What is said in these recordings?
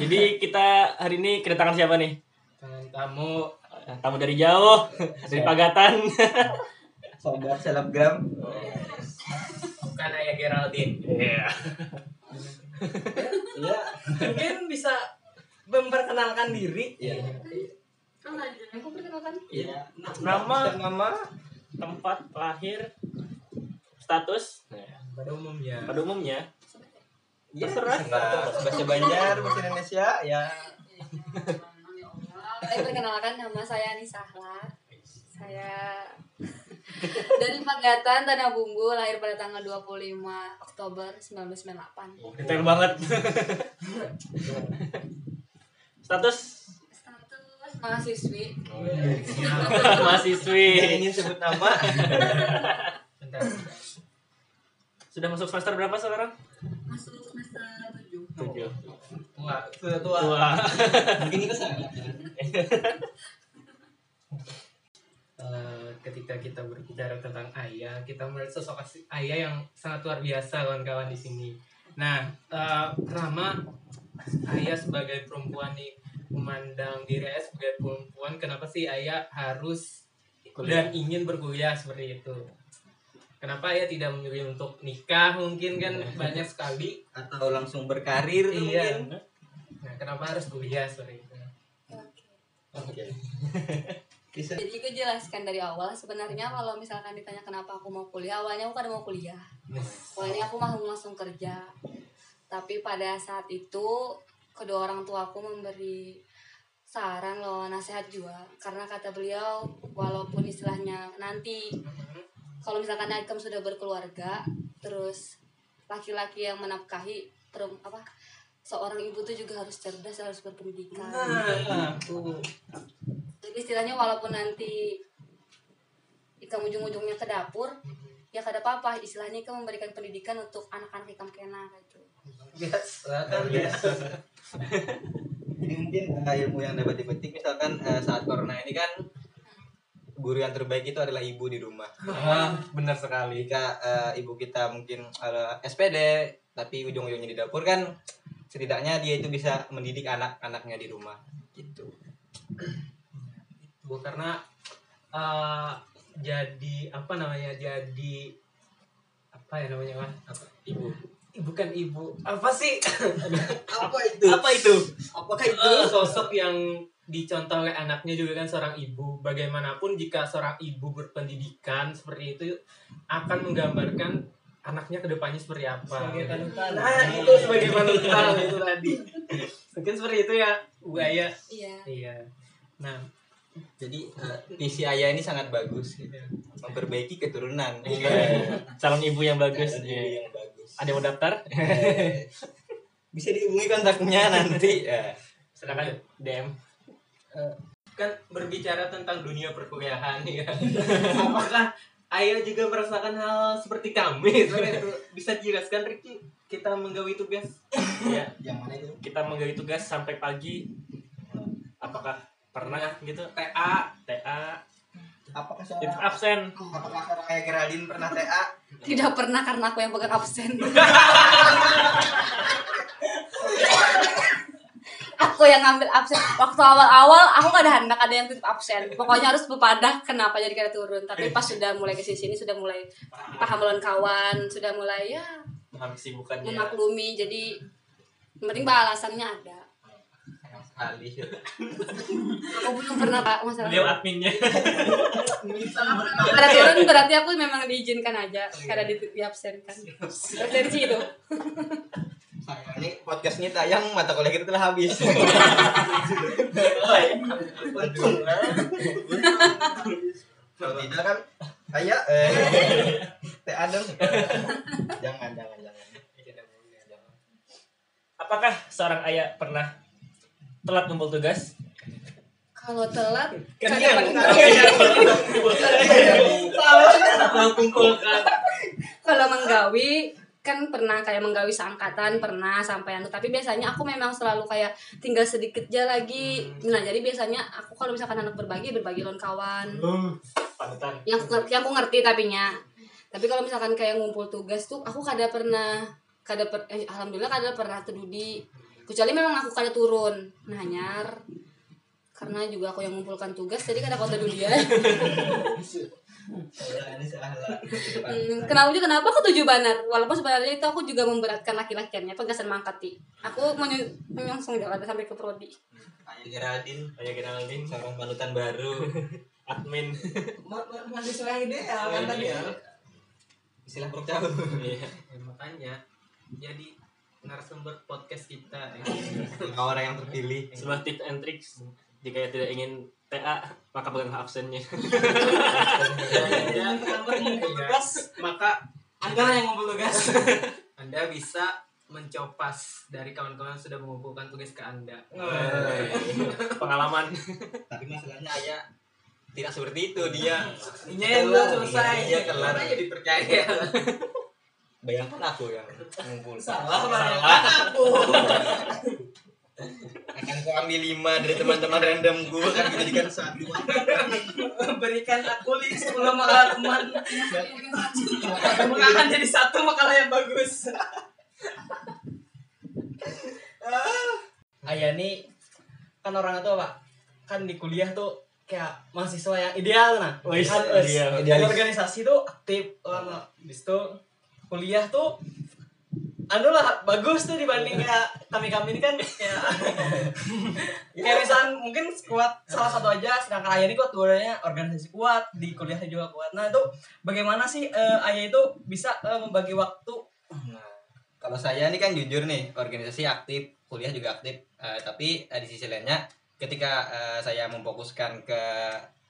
Jadi kita hari ini kedatangan siapa nih? Tamu Tamu dari jauh, dari Pagatan. Sobat selebgram. bukan ayah Geraldine. Iya. Iya. Mungkin bisa memperkenalkan diri. Iya. Oh, nggak ada. Aku perkenalkan. Iya. Nama, nama tempat lahir, status. Pada umumnya. Pada umumnya. Iya, Terserah. terserah. Bahasa Banjar, bahasa Indonesia, ya. Saya perkenalkan nama saya Nisahla. Saya dari Pagatan Tanah Bumbu lahir pada tanggal 25 Oktober 1998. Oh, detail banget. status Status mahasiswi. mahasiswi. Yang ingin sebut nama. Bentar. Sudah masuk semester berapa sekarang? Masuk semester 7. Tujuh. Tua, sudah tua. Tua. Mungkin itu salah. Eh, ketika kita berbicara tentang ayah, kita melihat sosok ayah yang sangat luar biasa kawan-kawan di sini. Nah, eh, Rama, ayah sebagai perempuan nih memandang diri ayah sebagai perempuan, kenapa sih ayah harus dan ingin berkuliah seperti itu? Kenapa ayah tidak memilih untuk nikah? Mungkin kan banyak sekali. Atau langsung berkarir Iya. mungkin. Nah, kenapa harus kuliah seperti itu? Oke. Jadi aku jelaskan dari awal sebenarnya kalau misalkan ditanya kenapa aku mau kuliah, awalnya aku kan mau kuliah. Awalnya aku mau langsung kerja. Tapi pada saat itu kedua orang tua aku memberi saran loh nasihat juga karena kata beliau walaupun istilahnya nanti kalau misalkan Aikem sudah berkeluarga terus laki-laki yang menafkahi perem- apa seorang ibu tuh juga harus cerdas harus berpendidikan Nah, tuh. jadi istilahnya walaupun nanti ikam ujung-ujungnya ke dapur ya kada apa-apa istilahnya ikam memberikan pendidikan untuk anak-anak ikam kena gitu Biasa kan biasa. Jadi mungkin uh, ilmu yang dapat dipetik misalkan uh, saat corona ini kan guru yang terbaik itu adalah ibu di rumah. Ah, benar sekali. Jika uh, ibu kita mungkin uh, SPD tapi ujung-ujungnya di dapur kan setidaknya dia itu bisa mendidik anak-anaknya di rumah gitu. Bu karena eh, jadi apa namanya jadi apa ya namanya kan apa ibu bukan ibu apa sih Apa itu? apa itu Apakah Eh, sosok yang dicontoh oleh anaknya juga kan seorang ibu bagaimanapun jika seorang ibu berpendidikan seperti itu akan menggambarkan anaknya ke depannya seperti apa Sebagai panutan. nah itu sebagai panutan itu tadi mungkin seperti itu ya Bu Aya iya iya nah Jadi uh, visi ayah ini sangat bagus gitu. memperbaiki keturunan. Calon ibu yang bagus. Calon ibu Iya. yang bagus. Ada yang mau daftar? Bisa dihubungi kontaknya nanti. Ya. Silakan DM. Kan berbicara tentang dunia perkuliahan ya apakah ayah juga merasakan hal seperti kami Seperti itu. bisa dijelaskan Ricky kita menggawi tugas Ya, Yang mana itu? kita menggawi tugas sampai pagi. Apakah pernah gitu? TA TA, Apakah itu seorang absen. apakah seorang ayah Geraldine pernah TA? tidak pernah karena aku yang pegang absen aku yang ngambil absen. Waktu awal-awal aku gak ada hendak ada yang titip absen. Pokoknya harus bepadah kenapa jadi kada turun. Tapi pas sudah mulai ke sini sudah mulai paham lawan kawan sudah mulai ya kesibukannya. memaklumi. Jadi penting bah alasannya ada. Sekali. aku belum pernah pak masalah. Beliau adminnya. kada turun berarti aku memang diizinkan aja. Kada di, diabsenkan. Terus dari situ Sayang, ini podcast ini tayang mata kuliah kita telah habis. Kalau tidak kan ayah eh TA dong. Jangan jangan jangan. Apakah seorang ayah pernah telat ngumpul tugas? kalau telat Kan pernah. kumpulkan kalau menggawi kan pernah kayak menggawi seangkatan pernah sampai anu tapi biasanya aku memang selalu kayak tinggal sedikit aja lagi. Nah jadi biasanya aku kalau misalkan anak berbagi berbagi lawan kawan. Panutan. yang yang aku ngerti tapi nya tapi kalau misalkan kayak ngumpul tugas tuh aku kada pernah kada per, eh, alhamdulillah kada pernah terdudi kecuali memang aku kada turun. Nah nyar. Karena juga aku yang mengumpulkan tugas jadi kada kau salah Hmm, kenapa juga kenapa aku tujuh banar walaupun sebenarnya itu aku juga memberatkan laki-lakiannya pegasan mangkati aku menyongsong jalan sampai ke prodi Ayo Geraldine Kayak Geraldine, seorang panutan baru admin. mahasiswa yang ideal kan tadi ya. istilah Cau. Iya. Ya, makanya jadi narasumber podcast kita ya. orang yang terpilih Sebuah tips and tricks jika tidak ingin TA maka pegang absennya. Tugas maka Anda yang ngumpul tugas. Anda bisa mencopas dari kawan-kawan yang sudah mengumpulkan tugas ke anda. Pengalaman. tapi masalahnya ayah tidak seperti itu dia. Ini yang belum selesai. Iya, kelar. Makanya dipercaya. Bayangkan aku yang ngumpul. Salah Salah. aku akan kau ambil lima dari teman-teman random gue kan kita jadikan satu. Berikan aku link 10 makalah teman akan jadi satu makalah yang bagus. Ayah nih kan orang itu pak kan di kuliah tuh kayak mahasiswa yang ideal nah. Wih, kan ideal. di organisasi tuh aktif orang habis itu kuliah tuh anu lah bagus tuh dibanding kayak kami kami ini kan kayak kayak misalnya mungkin kuat salah satu aja sedangkan ayah ini kuat dua-duanya organisasi kuat di kuliahnya juga kuat nah itu bagaimana sih eh, ayah itu bisa eh, membagi waktu Nah, kalau saya ini kan jujur nih, organisasi aktif, kuliah juga aktif. Eh, tapi eh, di sisi lainnya, ketika eh, saya memfokuskan ke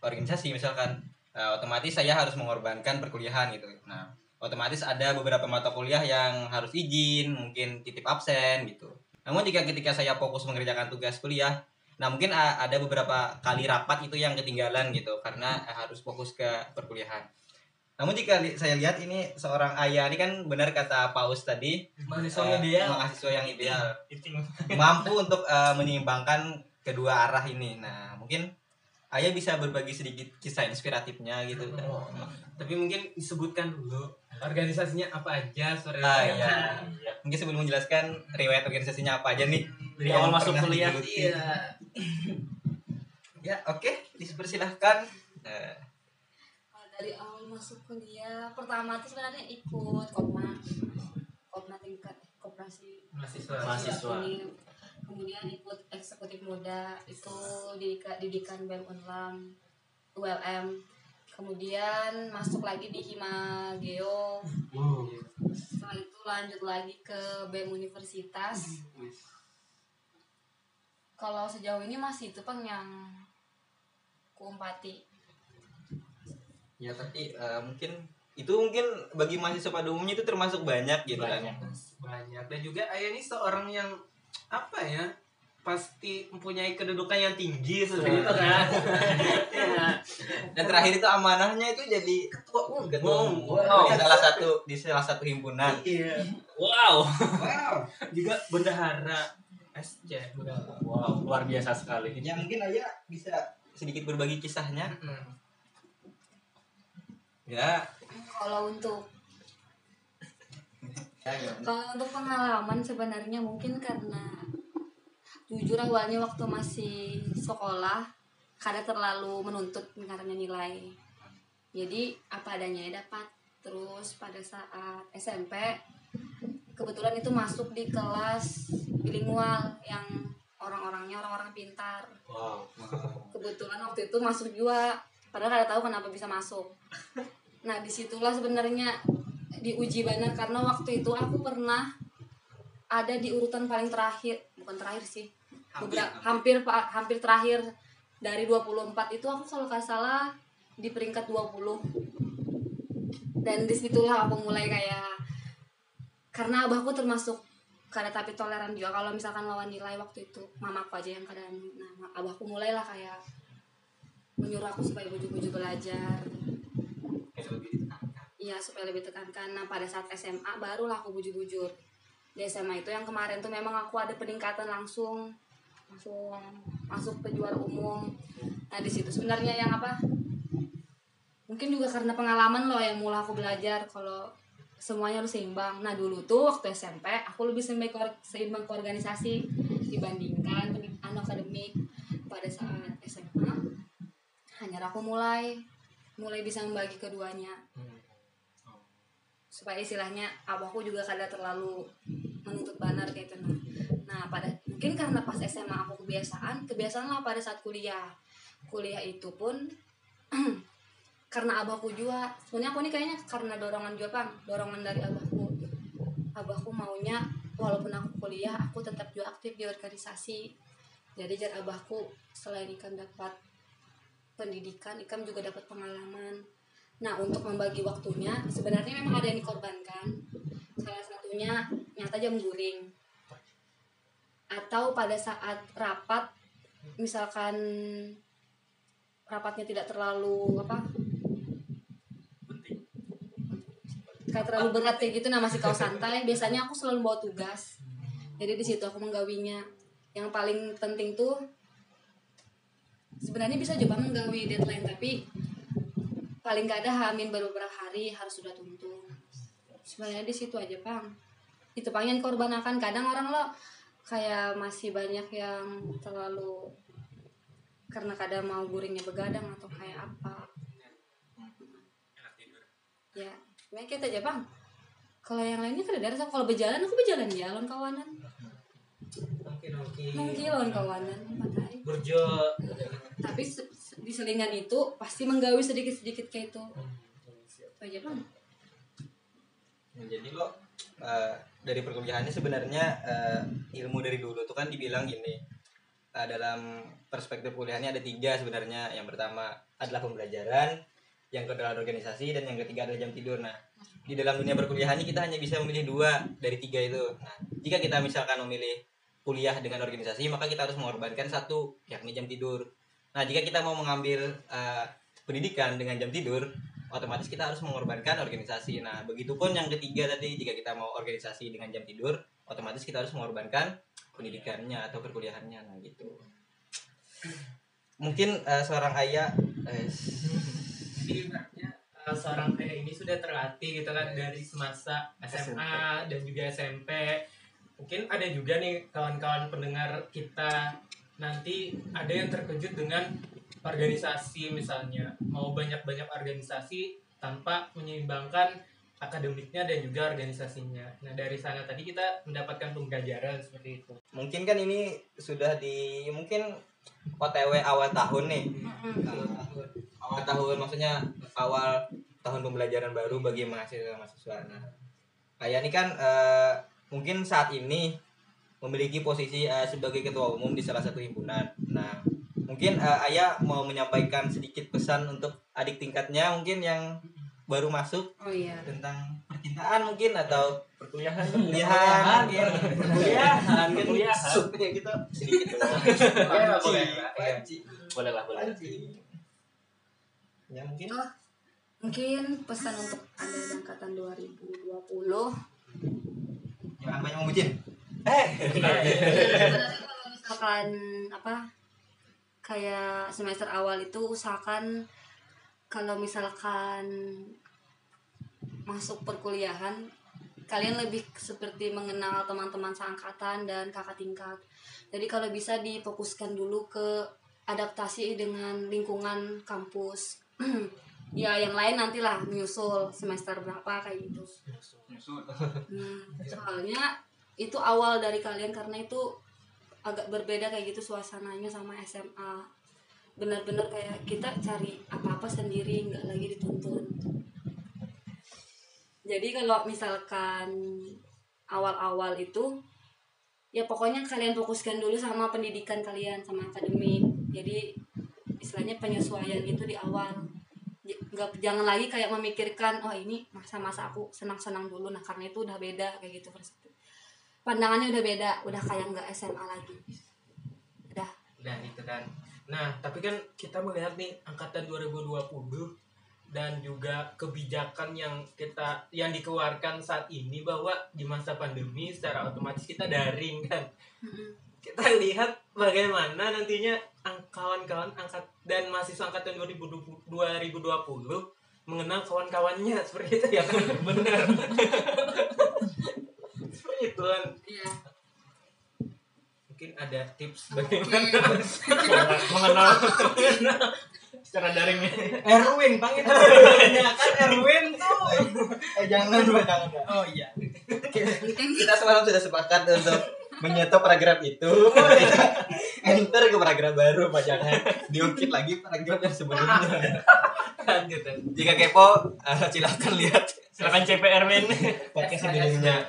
organisasi misalkan, eh, otomatis saya harus mengorbankan perkuliahan gitu. Nah, otomatis ada beberapa mata kuliah yang harus izin, mungkin titip absen gitu. Namun jika ketika saya fokus mengerjakan tugas kuliah, nah mungkin ada beberapa kali rapat itu yang ketinggalan gitu karena harus fokus ke perkuliahan. Namun jika li- saya lihat ini seorang ayah ini kan benar kata Paus tadi mahasiswa eh, dia mahasiswa yang ideal mampu untuk eh, menyeimbangkan kedua arah ini. Nah mungkin ayah bisa berbagi sedikit kisah inspiratifnya gitu. Oh, tapi mungkin disebutkan dulu organisasinya apa aja sore Ah iya. Mungkin sebelum menjelaskan riwayat organisasinya apa aja nih. Dari awal masuk kuliah. digeluti. Ya oke, dipersilahkan. Eh, Kalau dari awal masuk kuliah pertama tuh sebenarnya ikut kopma kopma tingkat koperasi mahasiswa Mahasiswa. Kemudian ikut eksekutif muda itu didikan, didikan BEM Unlam ULM kemudian masuk lagi di Himageo setelah itu lanjut lagi ke BEM Universitas. Kalau sejauh ini masih itu pang yang kumpati ya tapi eh, mungkin itu mungkin bagi mahasiswa pada umumnya itu termasuk banyak gitu kan. Banyak. banyak. Dan juga ayah ini seorang yang apa ya pasti mempunyai kedudukan yang tinggi seperti itu kan ya. Dan terakhir itu amanahnya itu jadi ketua umum ketua umum wow. di salah satu di salah satu himpunan. iya Wow. juga bendahara SC Wow, luar biasa sekali. Ya mungkin ayah bisa sedikit berbagi kisahnya. Mm-mm. Ya. kalau untuk? Kalau untuk pengalaman sebenarnya mungkin karena jujur awalnya waktu masih sekolah kada terlalu menuntut karena nilai. Jadi apa adanya ya dapat. Terus pada saat SMP kebetulan itu masuk di kelas bilingual yang orang-orangnya orang-orang pintar. Wow. Kebetulan waktu itu masuk juga padahal kada tahu kenapa bisa masuk. Nah di situlah sebenarnya diuji banget karena waktu itu aku pernah ada di urutan paling terakhir bukan terakhir sih Hampir. Hampir. pa- hampir terakhir dari 24 itu aku kalau nggak salah di peringkat 20 dan di situlah aku mulai kayak karena abahku termasuk kada tapi toleran juga kalau misalkan lawan nilai waktu itu mamaku aja yang kadang nah abahku mulailah kayak menyuruh aku supaya buju-buju belajar Iya supaya lebih tekankan. Nah pada saat SMA barulah aku bujur-bujur. Di SMA itu yang kemarin tuh memang aku ada peningkatan langsung langsung masuk ke umum. Nah di situ sebenarnya yang apa? Mungkin juga karena pengalaman loh yang mulai aku belajar kalau semuanya harus seimbang nah dulu tuh waktu SMP aku lebih seimbang ke, organisasi dibandingkan anak akademik pada saat SMA hanya aku mulai mulai bisa membagi keduanya supaya istilahnya abahku juga kada terlalu menuntut banar kayak itu nah. Nah, pada mungkin karena pas SMA aku kebiasaan, kebiasaan lah pada saat kuliah. Kuliah itu pun karena abahku juga. Sebenarnya aku ini kayaknya karena dorongan juga, Bang. Dorongan dari abahku. Abahku maunya walaupun aku kuliah, aku tetap juga aktif di organisasi. Jadi jar abahku selain ikam dapat pendidikan, ikam juga dapat pengalaman. Nah, untuk membagi waktunya sebenarnya memang ada yang dikorbankan. Salah satunya nyata jam guring. Atau pada saat rapat misalkan rapatnya tidak terlalu apa? Gak terlalu berat kayak gitu nah masih kau santai. Biasanya aku selalu bawa tugas. Jadi di situ aku menggawinya. Yang paling penting tuh sebenarnya bisa coba menggawi deadline tapi paling gak ada hamin baru beberapa hari harus sudah tuntung. Sebenarnya di situ aja bang. Itu pengen korban akan kadang orang lo kayak masih banyak yang terlalu karena kadang mau guringnya begadang atau kayak apa. Ya Nah, kita aja bang. Kalau yang lainnya kan ada kalau berjalan aku berjalan ya lawan kawanan. Mungkin mungkin. mungkin lawan kawanan Burjo. tapi di selingan itu pasti menggawi sedikit sedikit kayak itu. Itu aja bang Nah, jadi lo eh, dari perkuliahannya sebenarnya eh, ilmu dari dulu tuh kan dibilang gini eh, dalam perspektif kuliahnya ada tiga sebenarnya. Yang pertama adalah pembelajaran yang kedua adalah organisasi dan yang ketiga adalah jam tidur. Nah di dalam dunia perkuliahan ini kita hanya bisa memilih dua dari tiga itu. Nah jika kita misalkan memilih kuliah dengan organisasi maka kita harus mengorbankan satu yakni jam tidur nah jika kita mau mengambil eh, pendidikan dengan jam tidur otomatis kita harus mengorbankan organisasi. Nah, begitupun yang ketiga tadi, jika kita mau organisasi dengan jam tidur, otomatis kita harus mengorbankan pendidikannya atau perkuliahannya. Nah, gitu. Mungkin eh, seorang ayah, eh, eh, seorang ayah ini sudah terlatih gitu kan dari semasa SMA dan juga SMP. Mungkin ada juga nih kawan-kawan pendengar kita nanti ada yang terkejut dengan organisasi misalnya mau banyak-banyak organisasi tanpa menyeimbangkan akademiknya dan juga organisasinya. Nah dari sana tadi kita mendapatkan pembelajaran seperti itu. mungkin kan ini sudah di mungkin OTW awal tahun nih. Eh, awal tahun maksudnya awal tahun pembelajaran baru bagi mahasiswa-mahasiswa. Nah, kayak ini kan eh, mungkin saat ini memiliki posisi eh, sebagai ketua umum di salah satu himpunan. Nah, mungkin eh, ayah mau menyampaikan sedikit pesan untuk adik tingkatnya mungkin yang baru masuk oh iya. tentang percintaan mungkin atau perkuliahan? Perkuliahan. Mungkin perkuliahan. Perkuliahan ya kita sedikit. Ya, boleh. boleh lah boleh. Ya mungkin Oh, mungkin pesan untuk anda angkatan 2020 jangan banyak sebenarnya kalau misalkan apa kayak semester awal itu usahakan kalau misalkan masuk perkuliahan kalian lebih seperti mengenal teman-teman seangkatan dan kakak tingkat. Jadi kalau bisa difokuskan dulu ke adaptasi dengan lingkungan kampus. Ya yang lain nantilah menyusul semester berapa kayak gitu. Hmm, soalnya itu awal dari kalian karena itu agak berbeda kayak gitu suasananya sama SMA benar-benar kayak kita cari apa-apa sendiri nggak lagi dituntun. Jadi kalau misalkan awal-awal itu ya pokoknya kalian fokuskan dulu sama pendidikan kalian sama akademik. Jadi istilahnya penyesuaian itu di awal. Nggak jangan lagi kayak memikirkan oh ini masa-masa aku senang-senang dulu. Nah karena itu udah beda kayak gitu perspektif pandangannya udah beda udah kayak nggak SMA lagi. Udah. Nah itu kan. Nah tapi kan kita melihat nih angkatan 2020 dan juga kebijakan yang kita yang dikeluarkan saat ini bahwa di masa pandemi secara otomatis kita daring kan. Kita lihat bagaimana nantinya kawan-kawan angkat dan mahasiswa angkatan 2020, 2020 mengenal kawan-kawannya. Seperti itu ya kan? Benar seperti itu kan Iya. mungkin ada tips bagaimana mengenal secara daring. Erwin panggil kan Erwin tuh. Eh jangan jangan oh iya. Kita semalam sudah sepakat untuk menyetop paragraf itu. Enter ke paragraf baru pak. Jangan. Diungkit lagi paragraf yang sebelumnya. Lanjut jika kepo eh, silakan lihat. Silakan CPR men podcast sebelumnya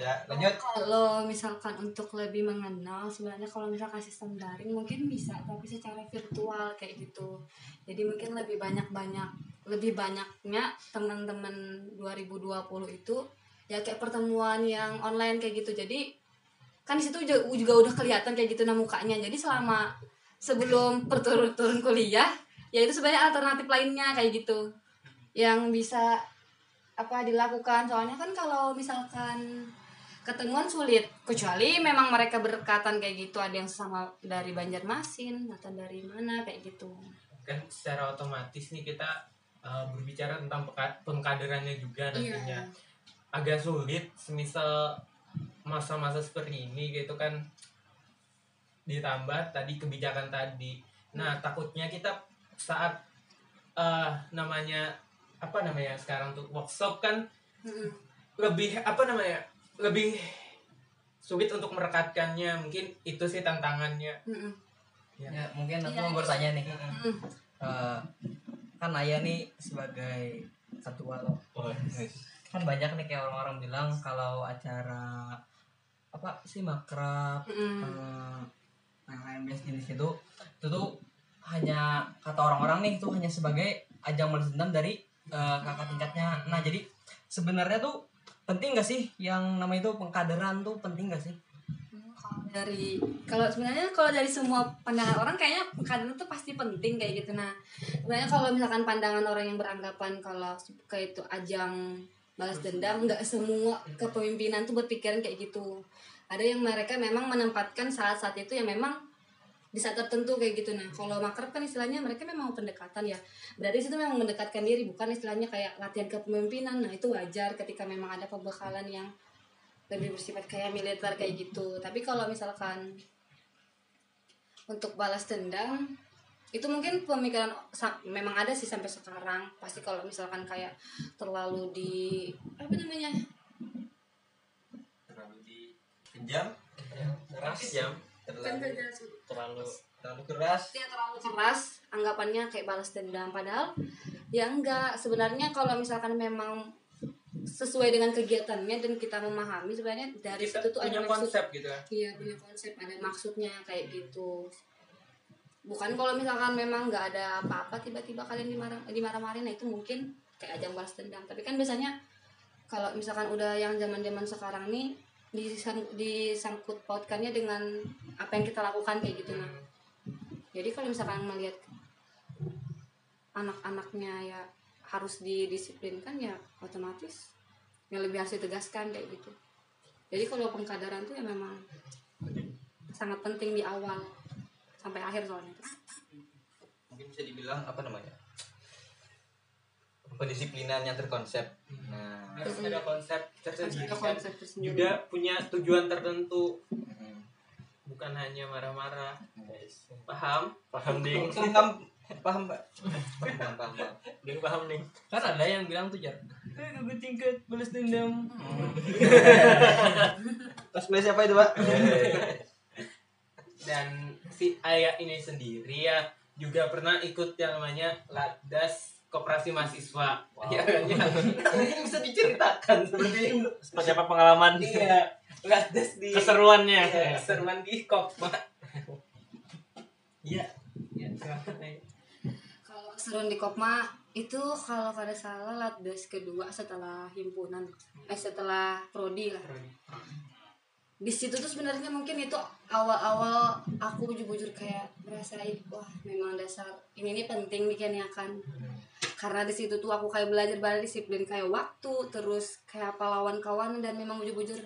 ya lanjut Kalau misalkan untuk lebih mengenal sebenarnya kalau misalkan sistem daring mungkin bisa tapi secara virtual kayak gitu. Jadi mungkin lebih banyak-banyak lebih banyaknya teman-teman 2020 itu ya kayak pertemuan yang online kayak gitu. Jadi kan di situ juga, udah kelihatan kayak gitu nah mukanya. Jadi selama sebelum perturun-turun kuliah ya itu sebenarnya alternatif lainnya kayak gitu yang bisa apa dilakukan? Soalnya kan kalau misalkan ketemuan sulit kecuali memang mereka berdekatan kayak gitu ada yang sama dari Banjarmasin atau dari mana kayak gitu. Kan secara otomatis nih kita uh, berbicara tentang pengkaderannya juga nantinya agak sulit semisal masa-masa seperti ini gitu kan ditambah tadi kebijakan tadi. Nah takutnya kita saat eh namanya apa namanya sekarang tuh workshop kan Mm-mm. lebih apa namanya lebih sulit untuk merekatkannya mungkin itu sih tantangannya Mm-mm. Ya, mungkin aku Iya. mau bertanya nih. Mm. Eh, kan Ayah nih sebagai ketua loh. Kan banyak nih kayak orang-orang bilang kalau acara apa sih makrab eh, yang lain jenis itu itu tuh hanya kata orang-orang nih itu hanya sebagai ajang balas dendam dari eh, kakak tingkatnya. Nah, jadi sebenarnya tuh penting gak sih yang namanya itu pengkaderan tuh penting gak sih? Kalau dari kalau sebenarnya kalau dari semua pandangan orang kayaknya kadang itu pasti penting kayak gitu nah sebenarnya kalau misalkan pandangan orang yang beranggapan kalau kayak itu ajang balas dendam nggak semua kepemimpinan tuh berpikiran kayak gitu ada yang mereka memang menempatkan saat-saat itu yang memang di saat tertentu kayak gitu. Nah kalau makrab kan istilahnya mereka memang pendekatan ya. Berarti itu memang mendekatkan diri bukan istilahnya kayak latihan kepemimpinan. Nah itu wajar ketika memang ada pembekalan yang lebih bersifat kayak militer kayak gitu. Tapi kalau misalkan untuk balas dendam itu mungkin pemikiran memang ada sih sampai sekarang. Pasti kalau misalkan kayak terlalu di apa namanya? Terlalu dikejam keras. jam terlalu terlalu terlalu keras. Dia terlalu keras anggapannya kayak balas dendam padahal ya enggak. Sebenarnya kalau misalkan memang sesuai dengan kegiatannya dan kita memahami sebenarnya dari kita situ tuh ada maksud. konsep gitu kan Iya punya konsep ada maksudnya kayak gitu. Bukan kalau misalkan memang nggak ada apa-apa tiba-tiba kalian dimarah dimarah-marahin nah itu mungkin kayak ajang balas dendam. Tapi kan biasanya kalau misalkan udah yang zaman-zaman sekarang nih disang, disangkut pautkannya dengan apa yang kita lakukan kayak gitu nah. Jadi kalau misalkan melihat anak-anaknya ya harus didisiplinkan ya otomatis yang lebih harus ditegaskan kayak gitu. Jadi kalau pengkaderan tuh ya memang sangat penting di awal sampai akhir soalnya. mungkin bisa dibilang apa namanya pendisiplinan yang terkonsep. Nah. Harus ada konsep tersendiri Ada kan? konsep tersendiri. juga punya tujuan tertentu. Mm, bukan hanya marah-marah. Paham? Paham ding. Paham. Paham pak paham paham paham. Ding paham nih Kan ada yang bilang tuh jar. Eh, gue tingkat balas dendam. cosplay siapa itu pak dan si ayah ini sendiri ya juga pernah ikut yang namanya Latdas Koperasi Mahasiswa. Ya, ya. ini bisa diceritakan seperti itu seperti apa pengalaman? Iya. Latdas di keseruannya. Iya, keseruan di Kopma iya. Ya. Kalau keseruan di Kopma itu kalau kada salah latdas kedua setelah himpunan. Eh setelah prodi lah. Di situ tuh sebenarnya mungkin itu awal-awal aku bujur-bujur kayak merasain wah memang dasar ini nih penting nih kayaknya kan karena di situ tuh aku kayak belajar banyak disiplin kayak waktu terus kayak apa lawan kawan dan memang bujur-bujur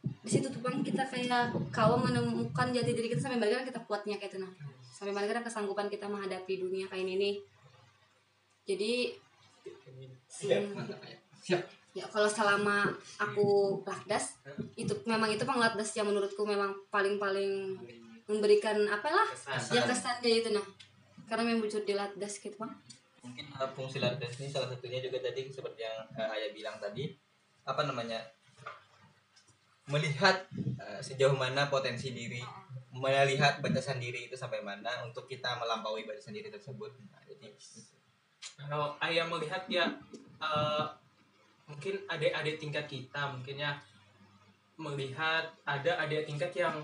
di situ tuh bang kita kayak kawan menemukan jati diri kita sampai bagaimana kita kuatnya kayak itu nah sampai bagaimana kesanggupan kita menghadapi dunia kayak ini nih jadi Siap. hmm, Mantap ya. Siap. ya kalau selama aku lakdas itu memang itu penglatdas yang menurutku memang paling paling memberikan apalah Kesan. ya kesan kayak gitu nah karena memang muncul di latdas gitu bang mungkin uh, fungsi latdas ini salah satunya juga tadi seperti yang uh, ayah bilang tadi apa namanya melihat uh, sejauh mana potensi diri melihat batasan diri itu sampai mana untuk kita melampaui batasan diri tersebut. Nah, jadi kalau ayah melihat ya eh, mungkin adik-adik tingkat kita mungkin ya melihat ada adik tingkat yang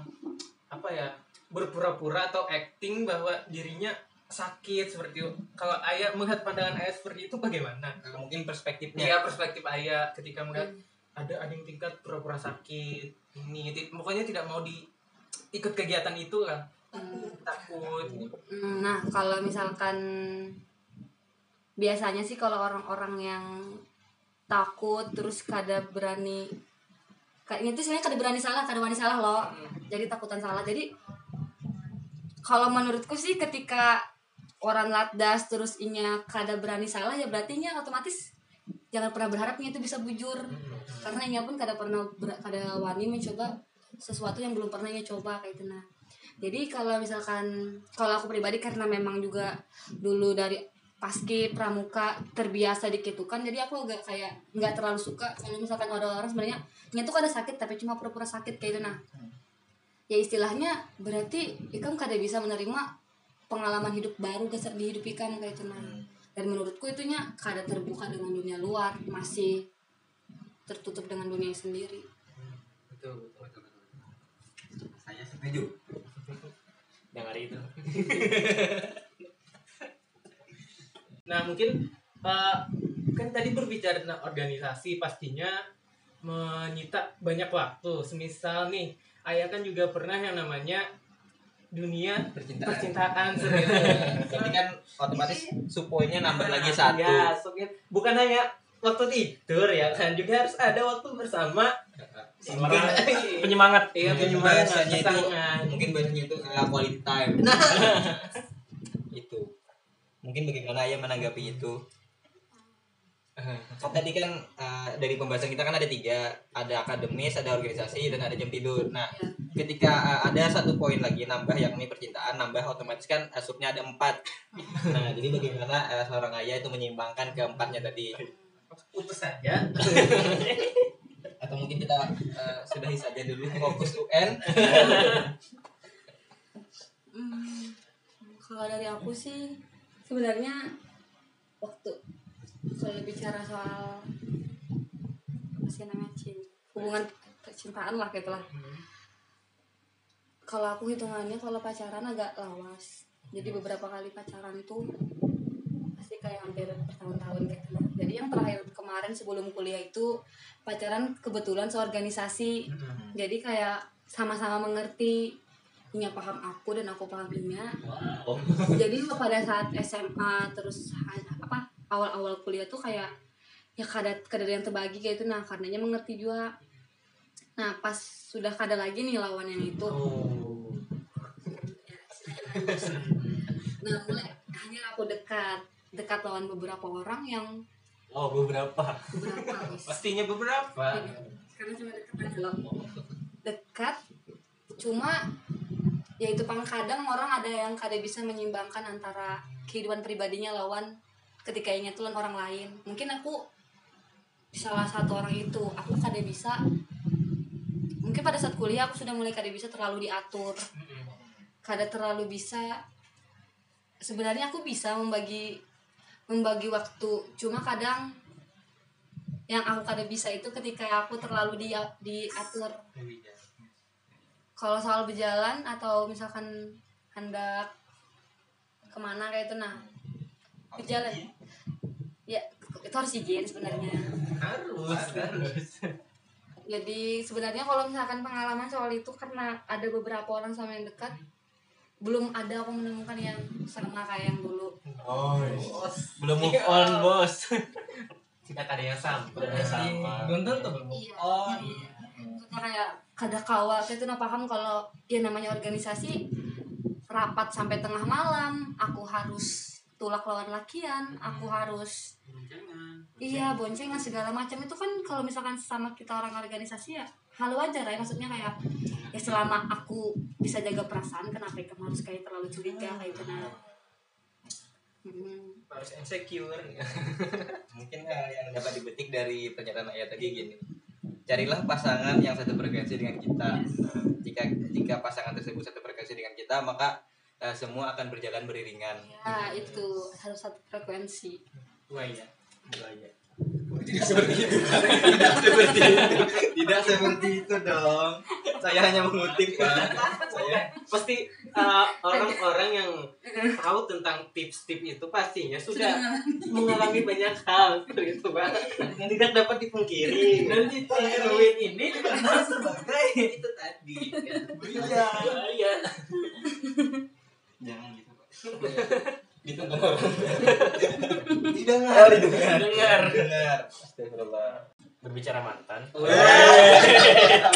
apa ya berpura-pura atau acting bahwa dirinya sakit seperti itu. Kalau ayah melihat pandangan ayah seperti itu bagaimana? mungkin perspektifnya Ya perspektif ayah ketika melihat ada adik tingkat pura-pura sakit ini pokoknya tidak mau di ikut kegiatan itu lah Hmm. takut Hmm, Nah, kalau misalkan biasanya sih kalau orang-orang yang takut terus kada berani kayaknya itu sebenarnya kada berani salah, kada berani salah loh. Jadi takutan salah. Jadi kalau menurutku sih ketika orang latdas terus inya kada berani salah ya berarti nya otomatis jangan pernah berharapnya itu bisa bujur. Karena inya pun kada pernah ber- kada wani mencoba sesuatu yang belum pernah inya coba kayak itu nah jadi kalau misalkan kalau aku pribadi karena memang juga dulu dari paski pramuka terbiasa dikitukan jadi aku agak kayak nggak terlalu suka kalau misalkan ada orang sebenarnya nya tuh kada sakit tapi cuma pura-pura sakit kayak itu nah ya istilahnya berarti ikam kada bisa menerima pengalaman hidup baru ke di hidup ikam kayak itu nah. Dan menurutku itunya kada terbuka dengan dunia luar masih tertutup dengan dunia sendiri. Betul betul saya setuju. Yang hari itu. Nah mungkin eh, kan tadi berbicara tentang organisasi pastinya menyita banyak waktu. Semisal nih, ayah kan juga pernah yang namanya dunia percintaan. percintaan serius. berarti kan otomatis supoinya nambah lagi satu. Ya, bukan hanya waktu tidur ya kan, juga harus ada waktu bersama. mungkin penyemangat. Iya, Mungkin penyemangat, bahasanya itu mungkin bahasanya itu uh, quality time. Nah. itu. Mungkin bagaimana ayah menanggapi itu kan tadi kan uh, dari pembahasan kita kan ada tiga ada akademis ada organisasi dan ada jam tidur nah Ya. ketika uh, ada satu poin lagi nambah yakni percintaan nambah otomatis kan uh, subnya ada empat nah jadi bagaimana uh, seorang ayah itu menyeimbangkan keempatnya tadi Putus saja. atau mungkin kita uh, sudahi saja dulu fokus UN Hmm, kalau dari aku sih sebenarnya waktu kalau bicara soal apa sih namanya cin hubungan percintaan lah gitu lah. Kalau aku hitungannya kalau pacaran agak lawas. Jadi beberapa kali pacaran tuh pasti kayak hampir bertahun-tahun kayak gitu. jadi yang terakhir kemarin sebelum kuliah itu pacaran kebetulan seorganisasi. Jadi kayak sama-sama mengerti Inya paham aku dan aku paham Inya jadi pada saat SMA terus apa awal-awal kuliah tuh kayak ya kada kada ada yang terbagi kayak itu nah karenanya mengerti juga nah pas sudah kada lagi nih lawan yang itu Oh. nah mulai hanya aku dekat dekat lawan beberapa orang yang oh beberapa beberapa. Pastinya beberapa. karena cuma dekat aja loh dekat cuma ya itu pang kadang orang ada yang kada bisa menyimbangkan antara kehidupan pribadinya lawan ketika ingin tulen orang lain. Mungkin aku salah satu orang itu. Aku kada bisa. Mungkin pada saat kuliah aku sudah mulai kada bisa terlalu diatur. Kada terlalu bisa. Sebenarnya aku bisa membagi membagi waktu. Cuma kadang yang aku kada bisa itu ketika aku terlalu di diatur. Kalau soal berjalan atau misalkan hendak ke mana kayak itu nah berjalan ya itu harus izin sebenarnya Harus, harus. jadi sebenarnya kalau misalkan pengalaman soal itu karena ada beberapa orang sama yang dekat belum ada aku menemukan yang sama kayak yang dulu oh Bos. belum move on bos Tidak ada yang sama. Tidak sama. belum tentu belum Iya. oh iya Maksudnya kayak kada kawal saya tuh nah paham kalau ya namanya organisasi rapat sampai tengah malam aku harus tulak lawan lakian aku harus iya boncengan segala macam. Itu kan kalau misalkan sama kita orang organisasi ya hal wajar ya maksudnya kayak ya selama aku bisa jaga perasaan kenapa kamu harus kayak terlalu curiga kayak itu nah. Hmm. harus insecure. Mungkin eh, yang dapat dipetik dari pernyataan ayat tadi gini. Carilah pasangan yang satu frekuensi dengan kita. Jika jika pasangan tersebut satu frekuensi dengan kita maka eh, semua akan berjalan beriringan. Ya itu harus satu frekuensi. Wah iya. Wah iya. Tidak seperti itu. Tidak seperti itu. Tidak seperti itu dong. Saya hanya mengutip pak. Saya pasti uh, orang-orang yang tahu tentang tips-tips itu pastinya sudah mengalami banyak hal seperti itu pak. Yang tidak dapat dipungkiri. Dan di Erwin ini dikenal sebagai itu tadi. Iya. iya jangan gitu pak. Didengar. Tidak dengar didengar. Dengar dengar astagfirullah. Berbicara mantan.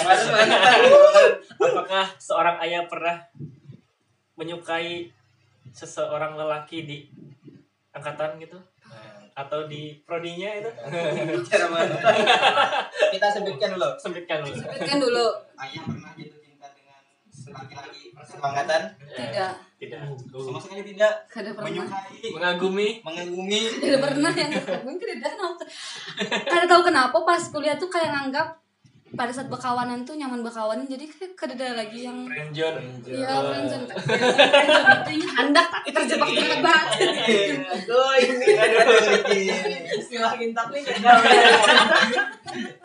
Masuk apakah seorang ayah pernah menyukai seseorang lelaki di angkatan gitu? Atau di prodinya itu? Bicara mantan. Kita sebutkan dulu. Sempitkan dulu. Kan dulu. Ayah pernah jatuh cinta dengan laki-laki seangkatan tidak. Tidak. Sama sekali tidak? Kada pernah. Menyukai? Mengagumi? Mengagumi? Tidak pernah yang mungkin tidak tahu kada tahu kenapa pas kuliah tuh kayak nganggap pada saat bekawanan tuh nyaman bekawanan jadi kayak kada ada lagi yang friendzone Iya, friendzone. Itu hendak tapi terjebak dengan banget. aduh ini aduh istilah nih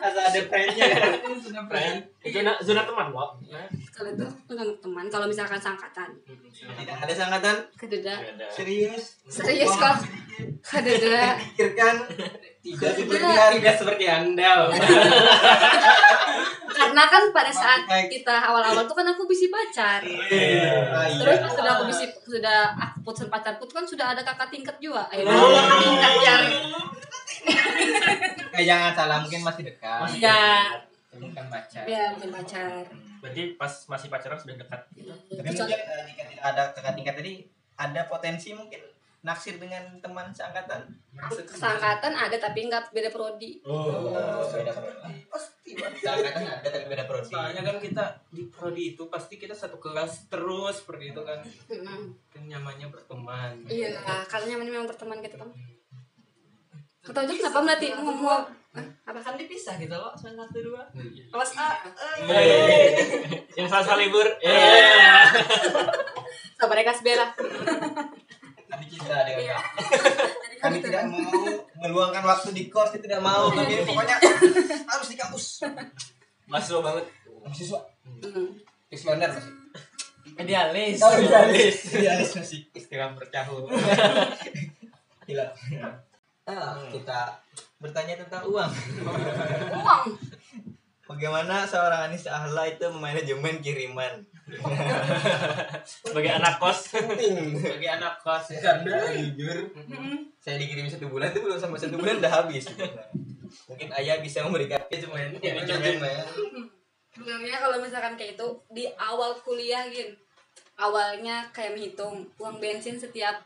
asal ada friendnya. Sudah friend zona zona teman kok Kalau itu menganggap teman, kalau misalkan sangkatan, tidak ada sangkatan? Kededa. serius? Serius kok, kededa. pikirkan tidak Tidak. diberikan tidak seperti anda Karena kan pada saat kita awal-awal tuh kan aku bisi pacar. Ah, iya. Terus pas sudah aku bisi sudah aku putusin pacarku tuh kan sudah ada kakak tingkat juga. Ayo, Oh. kakak tingkat yang eh jangan salah mungkin masih dekat. Ya, bukan pacar. Ya mungkin pacar. berarti pas masih pacaran sudah dekat tapi mungkin eh, jika tidak ada kakak tingkat tadi ada potensi mungkin naksir dengan teman seangkatan? Sangkatan ada tapi nggak beda prodi. oh. Beda prodi. Pasti. Seangkatan ada tapi beda prodi. Soalnya kan kita di prodi itu pasti kita satu kelas terus seperti itu kan. Kan nyamannya berteman. Iya, kalau nyaman memang berteman gitu kan. Atau itu kenapa melatih mau? Apa kan dipisah gitu loh semester satu dua. Iya. kelas A yang salah libur. Sabar ya Kak Bella. kami cinta dengan kami kami tidak mau meluangkan waktu di kos tidak mau. Kami pokoknya harus di kampus. Masuk banget. Mahasiswa. Hmm. visioner masih. Idealis. Oh idealis. Idealis masih. Istilah bercahul gila. Ah, kita bertanya tentang uang. Uang. bagaimana seorang Anis Ahla itu manajemen kiriman? Sebagai anak kos. Sebagai anak kos. Karena jujur. Saya dikirim satu bulan itu belum sampai satu bulan udah habis. Mungkin ayah bisa memberikan manajemen. Manajemen Sebenarnya kalau misalkan kayak itu di awal kuliah gin. Awalnya kayak menghitung uang bensin setiap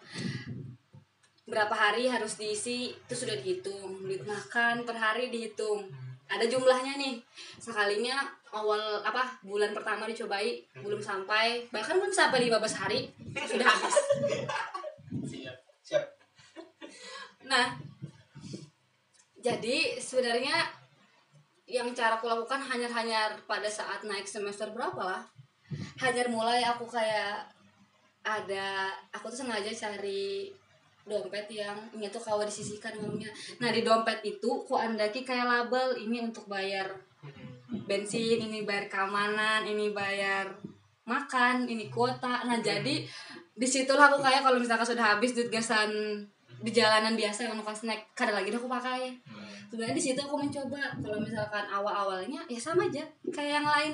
berapa hari harus diisi itu sudah dihitung. Duit makan per hari dihitung. Ada jumlahnya nih. Sekalinya awal apa bulan pertama dicobai belum sampai bahkan belum sampai 15 hari sudah habis. siap Nah, jadi sebenarnya yang cara aku lakukan hanya-hanya pada saat naik semester berapa lah. Hanya mulai aku kayak ada aku tuh sengaja cari dompet yang ini tuh kalau disisihkan uangnya. Nah di dompet itu kok andaki kayak label ini untuk bayar bensin, ini bayar keamanan, ini bayar makan, ini kuota. Nah jadi di situlah aku kayak kalau misalkan sudah habis duit gasan di jalanan biasa yang nukas snack kada lagi aku pakai. Sebenarnya di situ aku mencoba. Kalau misalkan awal awalnya ya sama aja kayak yang lain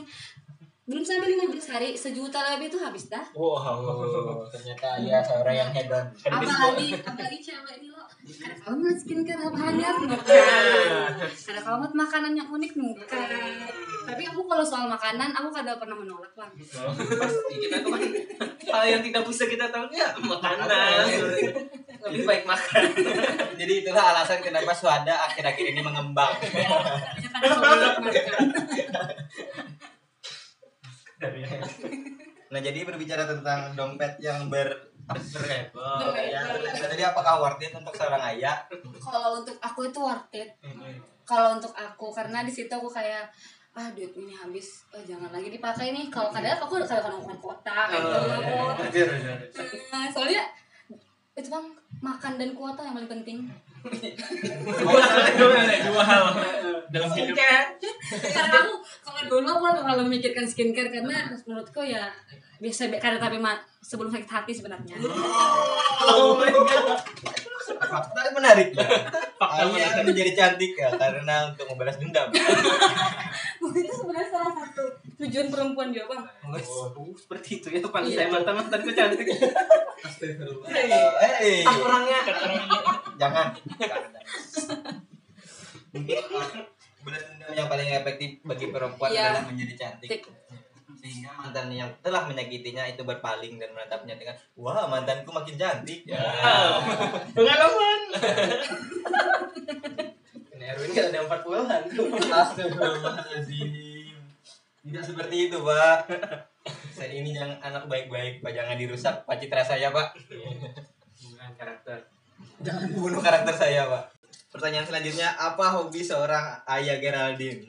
belum sampai 15 hari sejuta lebih itu habis dah. Wow oh ternyata ayah seorang yang hedon apalagi apalagi cewek ini loh kada kamu mau skincare apa bukan kada kamu makanan yang unik bukan. Tapi aku kalau soal makanan aku kada pernah menolak lah pasti. Kita tuh kan hal yang tidak bisa kita tahu ya makanan. Lebih baik makan. Jadi itulah alasan kenapa Swada akhir-akhir ini mengembang. Kalau makan. Nah, jadi berbicara tentang dompet yang ber ya, jadi apakah worth it untuk seorang ayah? Kalau untuk aku itu worth it. Kalau untuk aku karena di situ aku kayak ah duit ini habis oh, jangan lagi dipakai nih. Kalau kadang aku udah kadang kadang kuota gitu. Nah, soalnya itu bang makan dan kuota yang paling penting dua hal dalam hidup. Karena aku kalau dulu aku terlalu memikirkan skincare karena menurutku ya biasa karena tapi sebelum sakit hati sebenarnya. Fakta menarik. Ayah menjadi cantik ya karena untuk membalas dendam. itu sebenarnya salah satu tujuan perempuan juga bang. Oh, seperti itu ya pantas saya mantan mantanku cantik. Eh, ah orangnya jangan. Mungkin dendam yang paling efektif bagi perempuan Iya. adalah menjadi cantik. Tik. Sehingga mantan yang telah menyakitinya itu berpaling dan menatapnya dengan wah mantanku makin cantik. Ya. pengalaman ini Erwin kan ada empat puluhan Astagfirullahaladzim. Tidak seperti itu, Pak. Saya ini yang anak baik-baik, Pak. Jangan dirusak Pak citra saya, Pak. bukan karakter Jangan bunuh karakter saya, Pak. Pertanyaan selanjutnya, apa hobi seorang ayah Geraldine?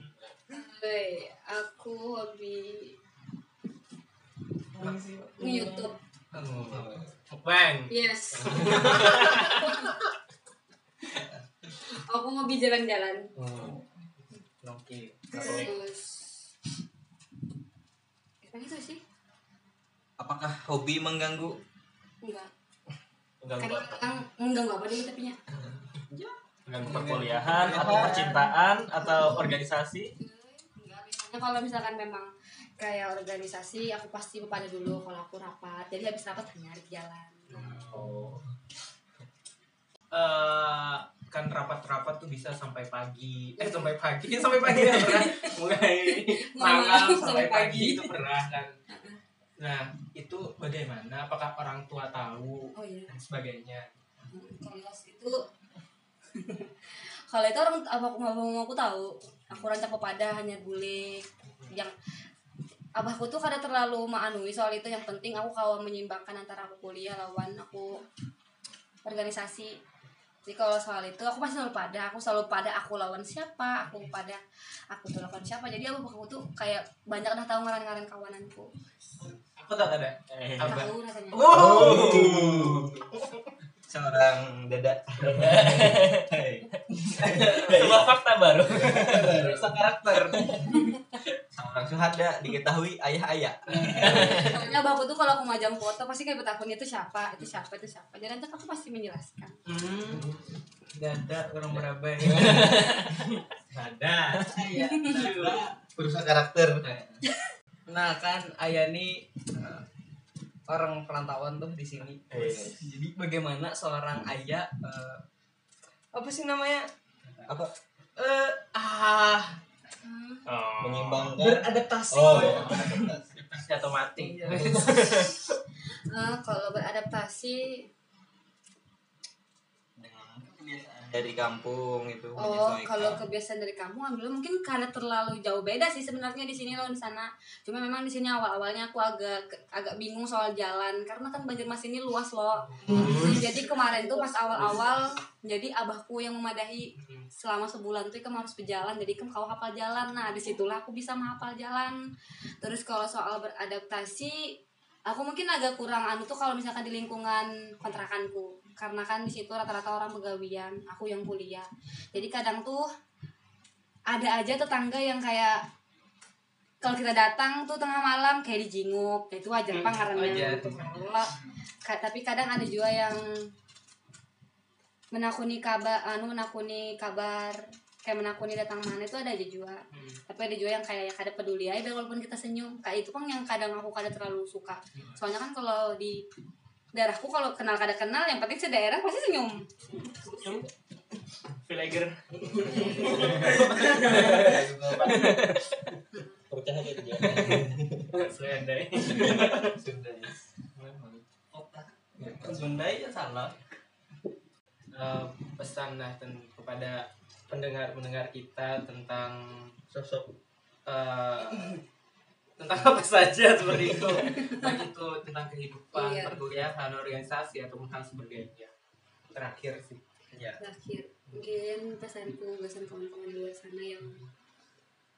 Hei, aku hobi nge-youtube. Bang. Yes. Aku hobi jalan-jalan. Oke. Terus Emang itu sih? Apakah hobi mengganggu? enggak mengganggu kadang apa? kadang mengganggu apa deh tapi nya? Mengganggu perkuliahan atau percintaan atau organisasi? Enggak biasanya kalau misalkan memang kayak organisasi aku pasti pada dulu kalau aku rapat. Jadi habis rapat hanya di jalan. Oh. Eh kan rapat-rapat tuh bisa sampai pagi. Eh sampai pagi sampai pagi. Ya pernah mulai malam sampai pagi itu pernah kan nah itu bagaimana? Apakah orang tua tahu? Oh iya. Dan sebagainya. Kalau itu. Kalau itu orang apa aku mau aku tahu? Aku rancang kepada hanya bule. Yang abahku tuh kada terlalu maanui soal itu. Yang penting aku kawan menyeimbangkan antara aku kuliah lawan aku organisasi. Jadi kalau soal itu aku pasti selalu pada. Aku selalu pada aku lawan siapa aku pada aku tuh lawan siapa. Jadi aku aku tuh kayak banyak dah tahu ngaran-ngaran kawananku aku tak ada eh, Apa? tahu rasanya Oh. Seorang dada. sebuah fakta baru rusak karakter Seorang suhada diketahui ayah-ayah. Soalnya abahku tuh kalau aku majang foto pasti kayak bertakun itu siapa, itu siapa, itu siapa. Jadi nanti aku pasti menjelaskan. hmm. Dada orang berabai. ada Perusahaan karakter. Nah kan ayah nih eh, orang perantauan tuh di sini. Eh. Jadi bagaimana seorang ayah eh, apa sih namanya? Apa? Eh ah oh. Menyimbangkan. beradaptasi. Oh, ya. pasti atau mati Iya. Eh, kalau beradaptasi, Dengan kebiasaan dari kampung itu oh menyesuaikan. kalau kebiasaan dari kamu ambil mungkin karena terlalu jauh beda sih sebenarnya di sini loh di sana. Cuma memang di sini awal awalnya aku agak agak bingung soal jalan karena kan Banjarmasin ini luas loh. Jadi kemarin tuh pas awal awal jadi abahku yang memadahi selama sebulan tuh kamu harus berjalan jadi kamu kau hafal jalan nah di situlah aku bisa menghafal jalan terus kalau soal beradaptasi aku mungkin agak kurang anu tuh kalau misalkan di lingkungan kontrakanku karena kan di situ rata-rata orang begawian aku yang kuliah. Jadi kadang tuh ada aja tetangga yang kayak kalau kita datang tuh tengah malam kayak dijinguk itu wajar Hmm, pak karena tapi kadang ada juga yang menakuni kabar anu menakuni kabar kayak menakuni datang mana itu ada aja juga. Hmm. tapi ada juga yang kayak kada peduli aja walaupun kita senyum. Kayak itu kan yang kadang aku kada terlalu suka. Soalnya kan kalau di daerahku kalau kenal kada kenal yang penting sedaerah pasti senyum. Villager. Percaya gitu ya. eh, pesan lah kepada pendengar-pendengar kita tentang sosok. eh, tentang apa saja seperti itu. Baik itu tentang kehidupan Iya. perkuliahan organisasi ataupun hal sebagainya terakhir sih. Ya terakhir. Mungkin pesanku pesan kawan-kawan di luar sana yang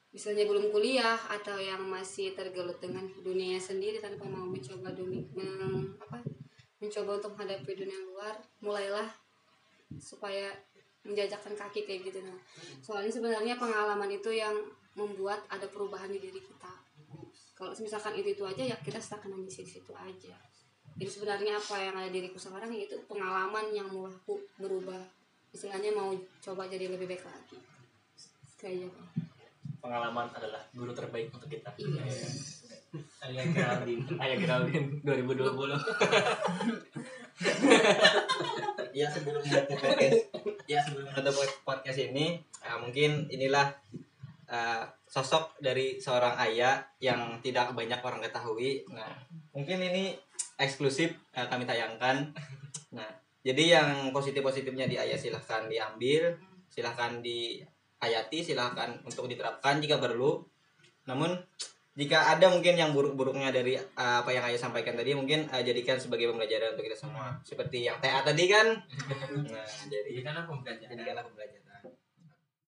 misalnya belum kuliah atau yang masih tergelut dengan dunia sendiri tanpa mau mencoba dunia men- apa mencoba untuk menghadapi dunia luar mulailah supaya menjajakan kaki kayak gitu nah soalnya sebenarnya pengalaman itu yang membuat ada perubahan di diri kita kalau misalkan itu itu aja ya kita stagnan di situ aja. Jadi sebenarnya apa yang ada di diriku sekarang yaitu pengalaman yang mau aku berubah. Istilahnya mau coba jadi lebih baik lagi. Kayak gitu. Pengalaman adalah guru terbaik untuk kita. Iya. Ayah Geraldine. Ayah Geraldine 2020 ya sebelum menutup podcast. Ya sebelum menutup podcast ini eh, mungkin inilah eh, sosok dari seorang ayah yang tidak banyak orang ketahui. Nah mungkin ini eksklusif eh, kami tayangkan. Nah jadi yang positif positifnya di ayah silahkan diambil silahkan diayati silahkan untuk diterapkan jika perlu. Namun jika ada mungkin yang buruk-buruknya dari uh, apa yang ayah sampaikan tadi mungkin uh, jadikan sebagai pembelajaran untuk kita semua. Seperti yang TA tadi kan? Nah jadi jadi kan aku belajar jadikanlah pembelajaran